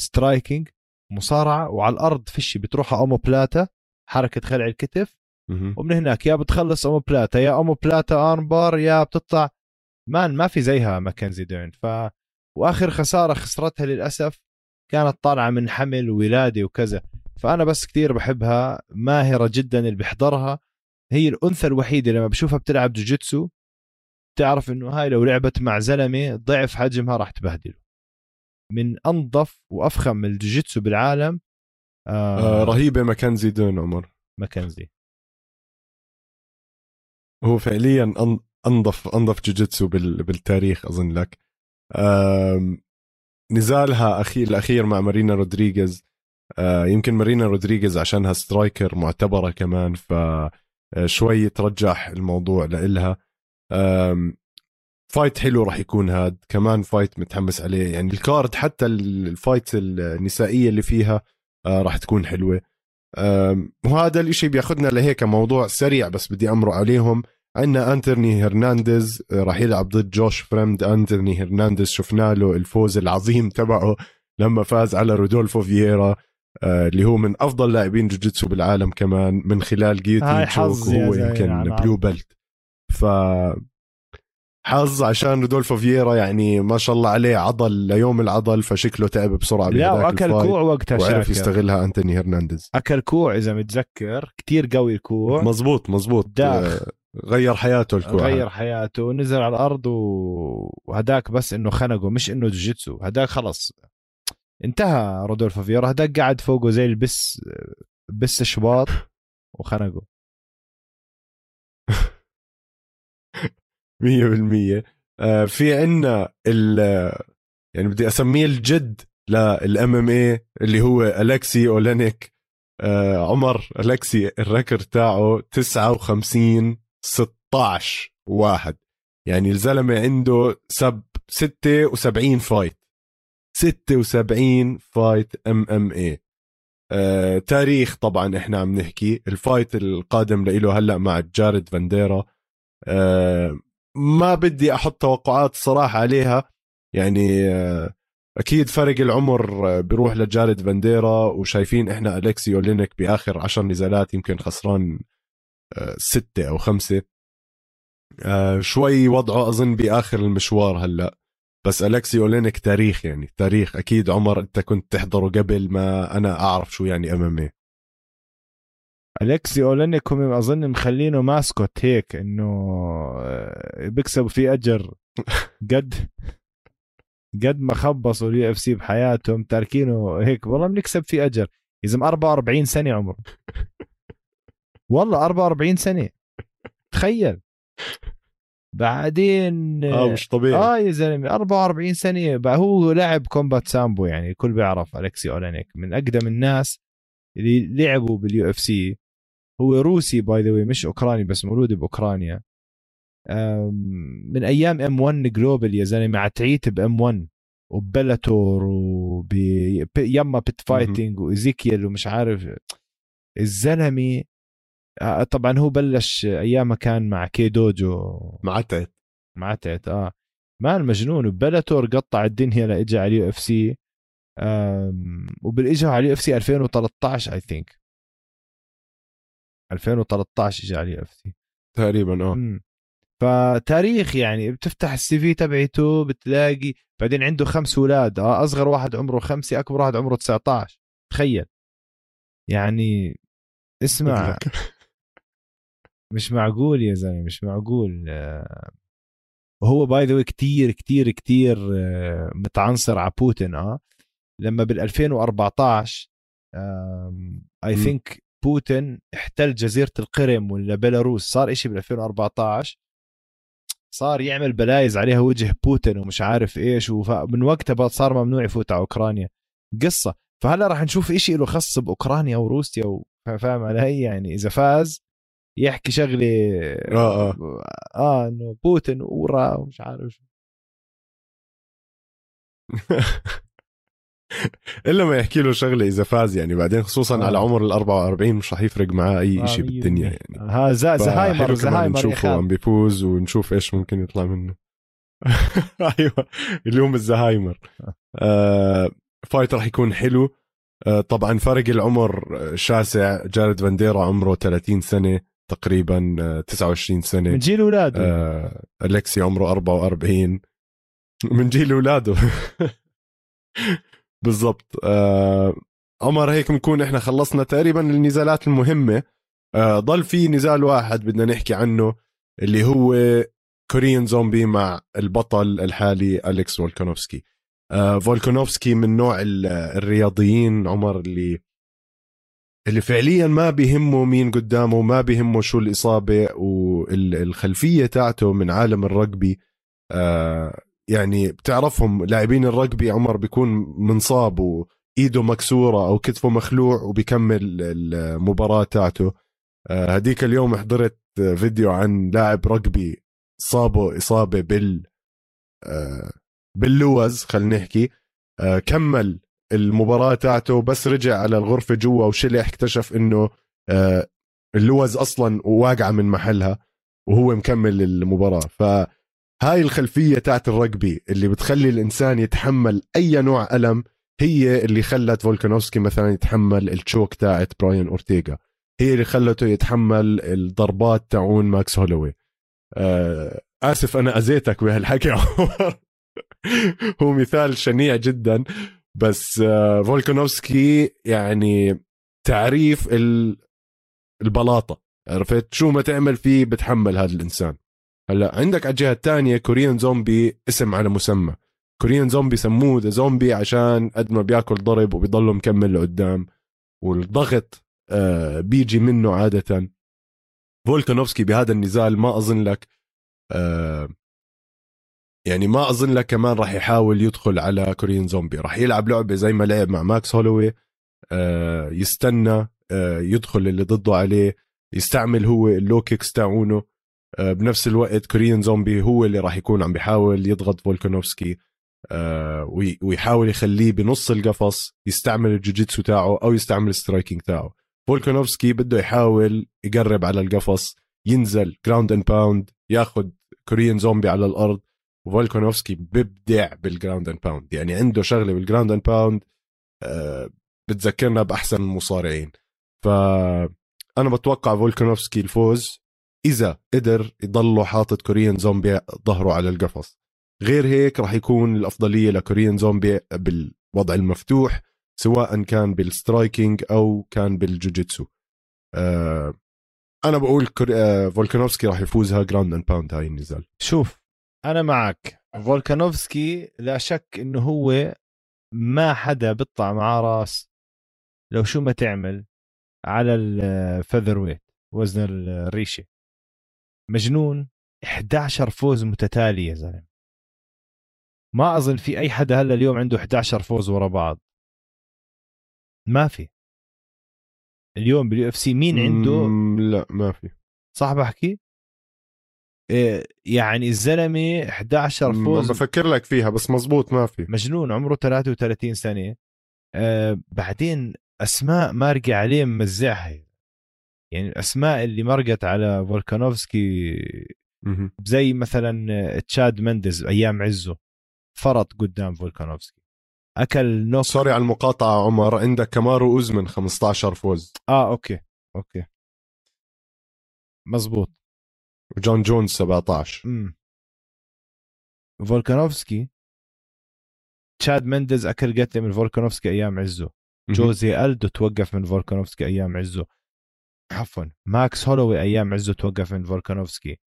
striking مصارعة وعلى الأرض فيش بتروح omoplata حركة خلع الكتف. ومن هناك يا بتخلص omoplata يا omoplata armbar يا بتطلع. man ما في زيها ماكنزي ديرن. ف وآخر خسارة خسرتها للأسف كانت طالعة من حمل وولاده وكذا. فأنا بس كثير بحبها ماهرة جدا اللي بحضرها هي الأنثى الوحيدة لما بشوفها بتلعب جوجيتسو تعرف إنه هاي لو لعبت مع زلمة ضعف حجمها راح تبهدله. من أنظف وأفخم الجوجيتسو بالعالم آه, آه رهيبة ماكنزي ديرن عمر. ماكنزي. هو فعليا أنظف أنظف جوجيتسو بالتاريخ أظن لك. نزالها أخير الأخير مع مارينا رودريغيز. آه يمكن مارينا رودريغيز عشانها striker معتبرة كمان ف آه، شوي ترجح الموضوع لإلها. fight حلو راح يكون هاد. كمان fight متحمس عليه. يعني ال card حتى ال fight النسائية اللي فيها آه، راح تكون حلوة. وهذا الإشي بياخذنا لهيك موضوع سريع بس بدي أمر عليهم. عندنا أنتوني هرنانديز راح يلعب ضد جوش فريمد. أنتوني هرنانديز شفنا له الفوز العظيم تبعه لما فاز على رودولفو فييرا آه، اللي هو من أفضل لاعبين جوجيتسو بالعالم كمان من خلال guillotine choke وهو يمكن blue belt ف حظ عشان رودولفو فييرا يعني ما شاء الله عليه عضل ليوم العضل فشكله تعب بسرعة لا وأكل كوع وقتها وعرف يستغلها أنتوني هرنانديز. أكل كوع إذا متذكر كتير قوي الكوع. مزبوط مزبوط داخ. غير حياته الكوع. غير حياته ونزل على الأرض وهداك بس إنه خنقه مش إنه جوجيتسو. هداك خلص انتهى رودولفو فيورا هداك قعد فوقه زي البس بس شباط وخنقه. *laughs* مية بالمية. آه، في عنا ال يعني بدي أسميه الجد لل MMA اللي هو الكسي أولينيك. آه عمر الكسي ال record تاعه 59 16 واحد. يعني الزلمة عنده سب 76 fight. 76 fight MMA. آه تاريخ طبعا إحنا عم نحكي. ال fight القادم له هلأ مع جارد فانديرا. ما بدي أحط توقعات صراحة عليها. يعني آه أكيد فرق العمر آه، بيروح لجارد فانديرا وشايفين إحنا الكسي أولينيك بآخر عشر نزالات يمكن خسران آه، ستة أو خمسة. شوي وضعه أظن بآخر المشوار هلأ. بس الكسي أولينيك تاريخ يعني تاريخ. أكيد عمر أنت كنت تحضره قبل ما أنا أعرف شو يعني أم إم الكسي اولينيك هم أظن مخلينه mascot هيك إنه بيكسبوا فيه أجر *laughs* قد قد ما خبصوا ال UFC بحياتهم تاركينه هيك. والله بنكسب فيه أجر. يا زلمه 44 سنة عمره. والله 44 سنة. تخيل. بعدين آه مش طبيعي. آه يا زلمة 44 سنة. بقى هو لاعب combat sambo يعني الكل بيعرف الكسي أولينيك. من أقدم الناس اللي لعبوا بال UFC. هو روسي by the way مش أوكراني بس مولود بأوكرانيا. من أيام M-1 Global يا زلمة عتعيت ب M-1 و Bellator وب Yamma Pit Fighting و Ezekiel ومش عارف. الزلمة آه، طبعا هو بلش أيام كان مع كي دوجو. معتت معتت آه. مان مجنون و Bellator قطع الدنيا لاجى على ال UFC. وبالإجا على ال UFC 2013 I think 2013 اجى ال UFC. تقريبا آه. فتاريخ يعني بتفتح ال CV تبعته بتلاقي بعدين عنده خمس أولاد آه أصغر واحد عمره خمسة أكبر واحد عمره 19 تخيل. يعني اسمع. مش معقول يا زلمة مش معقول. وهو by the way كثير كثير كثير متعنصر على بوتين آه. لما بال 2014 I think بوتين احتل جزيرة القرم ولا بيلاروس. صار إشي بال 2014 صار يعمل بلايز عليها وجه بوتين ومش عارف إيش ومن وقتها صار ممنوع يفوت على أوكرانيا. قصة. فهلا راح نشوف إشي له خاص بأوكرانيا وروسيا فاهم علي؟ يعني إذا فاز يحكي شغلة آه آه. آه إنه بوتين ورا ومش عارف *laughs* *laughs* الا ما يحكي له شغلة إذا فاز يعني. بعدين خصوصا آه. على عمر ال 44 مش رح يفرق معاه أي شيء آه بالدنيا يعني. ها زهايمر زهايمر نشوفه عم بيفوز ونشوف إيش ممكن يطلع منه. *laughs* أيوه اليوم الزهايمر. آه فايت رح يكون حلو. آه طبعا فرق العمر شاسع. جارد فانديرا عمره 30 سنة تقريبا 29 آه، سنة. من جيل أولاده. آه الكسي عمره 44 من جيل أولاده. *laughs* بالضبط. آه عمر هيك بنكون إحنا خلصنا تقريبا النزالات المهمة. آه ضل في نزال واحد بدنا نحكي عنه اللي هو Korean Zombie مع البطل الحالي اليكس فولكانوفسكي آه فولكانوفسكي من نوع الرياضيين عمر اللي اللي فعليا ما بيهمه مين قدامه ما بيهمه شو الإصابة والخلفية تاعته من عالم الرجبي آه يعني بتعرفهم لاعبين الرجبي عمر بيكون منصاب وإيده مكسورة أو كتفه مخلوع وبيكمل المباراه تاعته آه، هديك اليوم حضرت فيديو عن لاعب رجبي صابه إصابة بال آه، باللوز خلينا نحكي. آه، كمل المباراة تاعته بس رجع على الغرفة جوا وشلح اكتشف إنه اللوز أصلا واقعة من محلها وهو مكمل المباراة. ف هاي الخلفية تاعت الرجبي اللي بتخلي الإنسان يتحمل أي نوع ألم هي اللي خلت فولكانوفسكي مثلا يتحمل ال choke تاعت براين أورتيغا. هي اللي خلته يتحمل الضربات تاعون ماكس هولوي. آه آسف أنا أذيتك بهالحكي. *laughs* هو مثال شنيع جدا بس آه فولكانوفسكي يعني تعريف البلاطة. عرفت؟ شو ما تعمل فيه بتحمل هذا الإنسان. هلا عندك على الجهة الثانية Korean Zombie اسم على مسمى. Korean Zombie سموه The Zombie عشان قد ما بياكل ضرب وبيضله مكمل لقدام. والضغط آه بيجي منه عادة. فولكانوفسكي بهذا النزال ما أظن لك آه يعني ما أظن لك كمان راح يحاول يدخل على Korean Zombie راح يلعب لعبة زي ما لعب مع ماكس هولوي آه يستنى آه يدخل اللي ضده عليه يستعمل هو ال low kicks تاعونه. بنفس الوقت Korean Zombie هو اللي راح يكون عم بيحاول يضغط فولكانوفسكي آه ويحاول يخليه بنص القفص يستعمل الجوجيتسو تاعه أو يستعمل ال striking تاعه. فولكانوفسكي بده يحاول يقرب على القفص ينزل ground and pound ياخذ Korean Zombie على الأرض وفولكانوفسكي ببدع بال ground and pound يعني عنده شغلة بال ground and pound آه بتذكرنا بأحسن المصارعين ف أنا بتوقع فولكانوفسكي الفوز إذا قدر يضله حاطط Korean Zombie ظهره على القفص. غير هيك راح يكون الأفضلية ل Korean Zombie بالوضع المفتوح سواء كان بال striking أو كان بالجوجيتسو. آه أنا بقول آه فولكانوفسكي راح يفوزها ground and pound هاي النزال. شوف أنا معك. فولكانوفسكي لا شك إنه هو ما حدا بيطلع معاه راس لو شو ما تعمل على ال featherweight وزن الريشة. مجنون. 11 فوز متتالي يا زلمة. ما أظن في أي حدا هلا اليوم عنده 11 فوز ورا بعض. ما في. اليوم بال UFC مين عنده؟ لا ما في. صح بحكي؟ إيه، يعني الزلمة 11 فوز. بفكر لك فيها بس مزبوط ما في. مجنون عمره 33 سنة. آه بعدين أسماء مارقه عليه ممزعها. يعني الأسماء اللي مرقت على فولكانوفسكي زي مثلا تشاد مندز أيام عزه فرط قدام فولكانوفسكي. أكل knock sorry على المقاطعة عمر عندك كامارو أوزمن 15 فوز. آه okay okay. مزبوط جون جونز 17 امم فولكانوفسكي تشاد مندز أكل قتله من فولكانوفسكي أيام عزه. جوزي ألدو توقف من فولكانوفسكي أيام عزه. عفوا ماكس هولوي أيام عزه توقف من فولكانوفسكي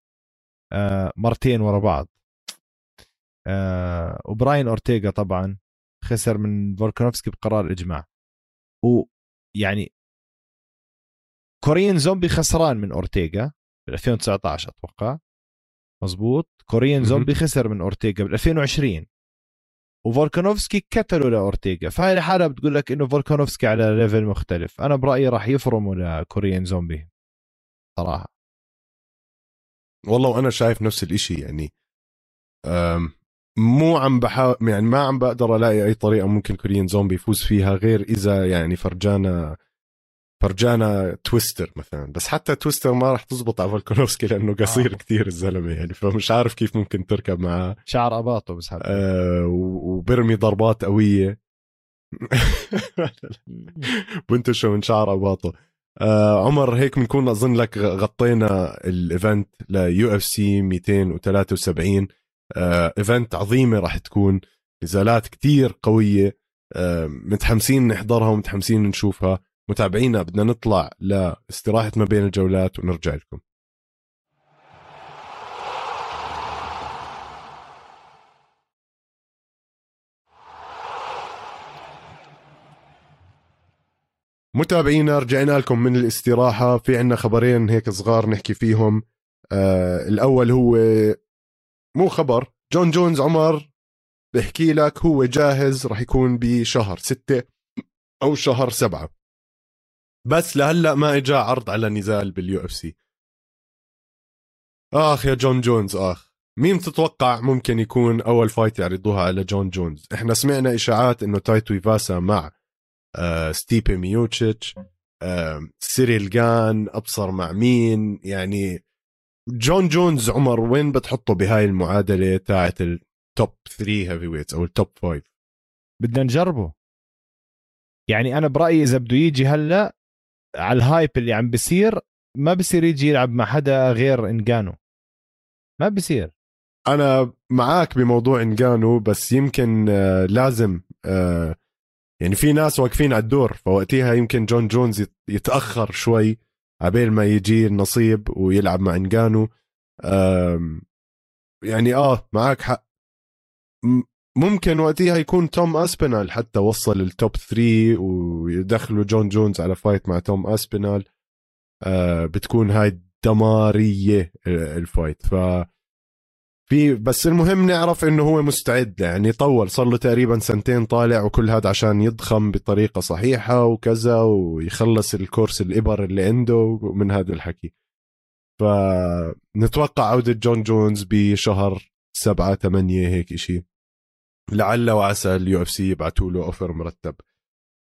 آه مرتين ورا بعض. آه وبراين أورتيغا طبعا خسر من فولكانوفسكي بقرار إجماع. ويعني Korean Zombie خسران من أورتيغا بال 2019 أتوقع. مزبوط Korean Zombie خسر من أورتيغا بال 2020 وفولكانوفسكي كتلوا لاورتيغا فهاي الحالة بتقول لك إنه فولكانوفسكي على level مختلف. أنا برأيي راح يفرموا ل Korean Zombie صراحة. والله وأنا شايف نفس الإشي يعني مو عم بحاول يعني ما عم بقدر ألاقي أي طريقة ممكن كوريين زومبي يفوز فيها غير إذا يعني فرجانا فرجانا تويستر مثلا بس حتى تويستر ما راح تزبط على فولكانوفسكي لأنه قصير آه. كثير الزلمة يعني فمش عارف كيف ممكن تركب معاه. شعر أباطه بس آه وبرمي ضربات قوية. *laughs* بنتشه من شعر أباطه. آه عمر هيك بنكون أظن لك غطينا ال event ل UFC 273 آه event عظيمة راح تكون. نزالات كتير قوية. آه متحمسين نحضرها ومتحمسين نشوفها. متابعينا بدنا نطلع لاستراحة ما بين الجولات ونرجع لكم. متابعينا رجعنا لكم من الاستراحة. في عنا خبرين هيك صغار نحكي فيهم. آه الأول هو مو خبر. جون جونز عمر بحكي لك هو جاهز راح يكون بشهر ستة أو شهر سبعة. بس لهلا ما اجى عرض على نزال بال UFC. آخ يا جون جونز آخ. مين تتوقع ممكن يكون أول fight يعرضوها على جون جونز؟ إحنا سمعنا إشاعات إنه تاي تويفاسا مع آه ستيبي ميوتشيتش آه سيريل جان أبصر مع مين؟ يعني جون جونز عمر وين بتحطه بهاي المعادلة تاعت ال top 3 heavyweights أو ال top 5 بدنا نجربه. يعني أنا برأيي إذا بده يجي هلأ على ال hype اللي عم بيصير ما بصير يجي يلعب مع حدا غير إنجانو. ما بصير. أنا معاك بموضوع إنجانو بس يمكن آه لازم آه يعني في ناس واقفين على الدور فوقتها يمكن جون جونز يتأخر شوي عبين ما يجي النصيب ويلعب مع إنجانو. يعني آه معك حق. ممكن وقتها يكون توم أسبينال حتى وصل ال top 3 ويدخلوا جون جونز على fight مع توم أسبينال. آه بتكون هاي دماريه ال fight ف في بس المهم نعرف إنه هو مستعد يعني طول صار له تقريبا سنتين طالع وكل هذا عشان يضخم بطريقة صحيحة وكذا ويخلص الكورس الإبر اللي عنده من هذا الحكي. فنتوقع عودة جون جونز بشهر سبعة ثمانية هيك إشي. لعل وعسى ال UFC يبعثوا له offer مرتب.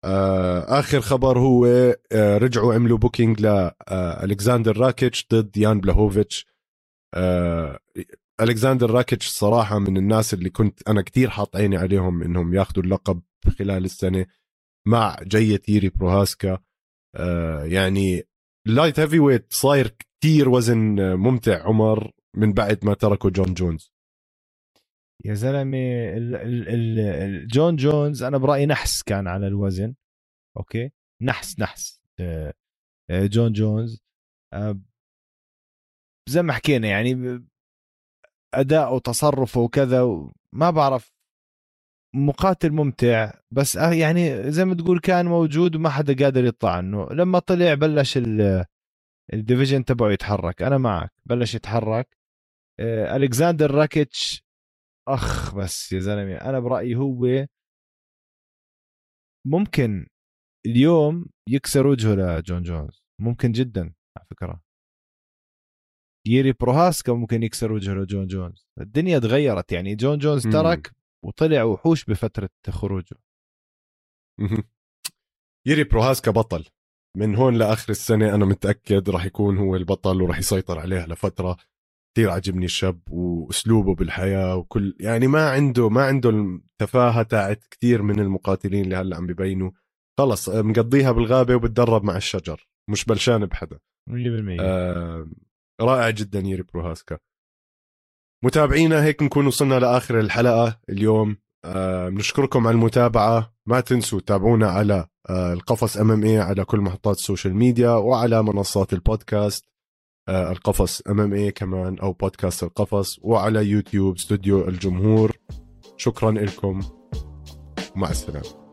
آه آخر خبر هو آه رجعوا عملوا booking لالكساندر آه راكيتش ضد يان بلاهوفيتش ألكساندر راكيتش صراحة من الناس اللي كنت أنا كتير حاط عيني عليهم إنهم ياخذوا اللقب خلال السنة مع جاية ييري بروهاسكا. يعني ال light heavyweight صاير كتير وزن ممتع عمر من بعد ما تركوا جون جونز. يا زلمة جون جونز أنا برأيي نحس كان على الوزن أوكي؟ نحس نحس آه، آه، جون جونز. آه، زي ما حكينا يعني أداء وتصرفه وكذا ما بعرف مقاتل ممتع بس يعني زي ما تقول كان موجود وما حدا قادر يطلع عنه. لما طلع بلش ال division تبعه يتحرك أنا معك بلش يتحرك. ألكساندر راكيتش أخ بس يا زلمة أنا برأيي هو ممكن اليوم يكسر وجهه لجون جونز ممكن جدا على فكرة. ييري بروهاسكا ممكن يكسر وجهه لجون جونز. الدنيا تغيرت يعني جون جونز ترك وطلع وحوش بفترة خروجه. ييري بروهاسكا بطل. من هون لآخر السنة أنا متأكد راح يكون هو البطل وراح يسيطر عليها لفترة. كثير عجبني الشاب وأسلوبه بالحياة وكل يعني ما عنده ما عنده التفاهة تاعت كثير من المقاتلين اللي هلأ عم ببينوا. خلص مقضيها بالغابة وبتدرب مع الشجر مش بلشان بحدا. 100% آه رائع جدا ييري بروهاسكا. متابعينا هيك نكون وصلنا لآخر الحلقة اليوم. آه بنشكركم على المتابعة. ما تنسوا تابعونا على آه القفص MMA على كل محطات ال social media وعلى منصات البودكاست. القفص MMA كمان أو بودكاست القفص وعلى يوتيوب استوديو الجمهور. شكرا لكم ومع السلامة.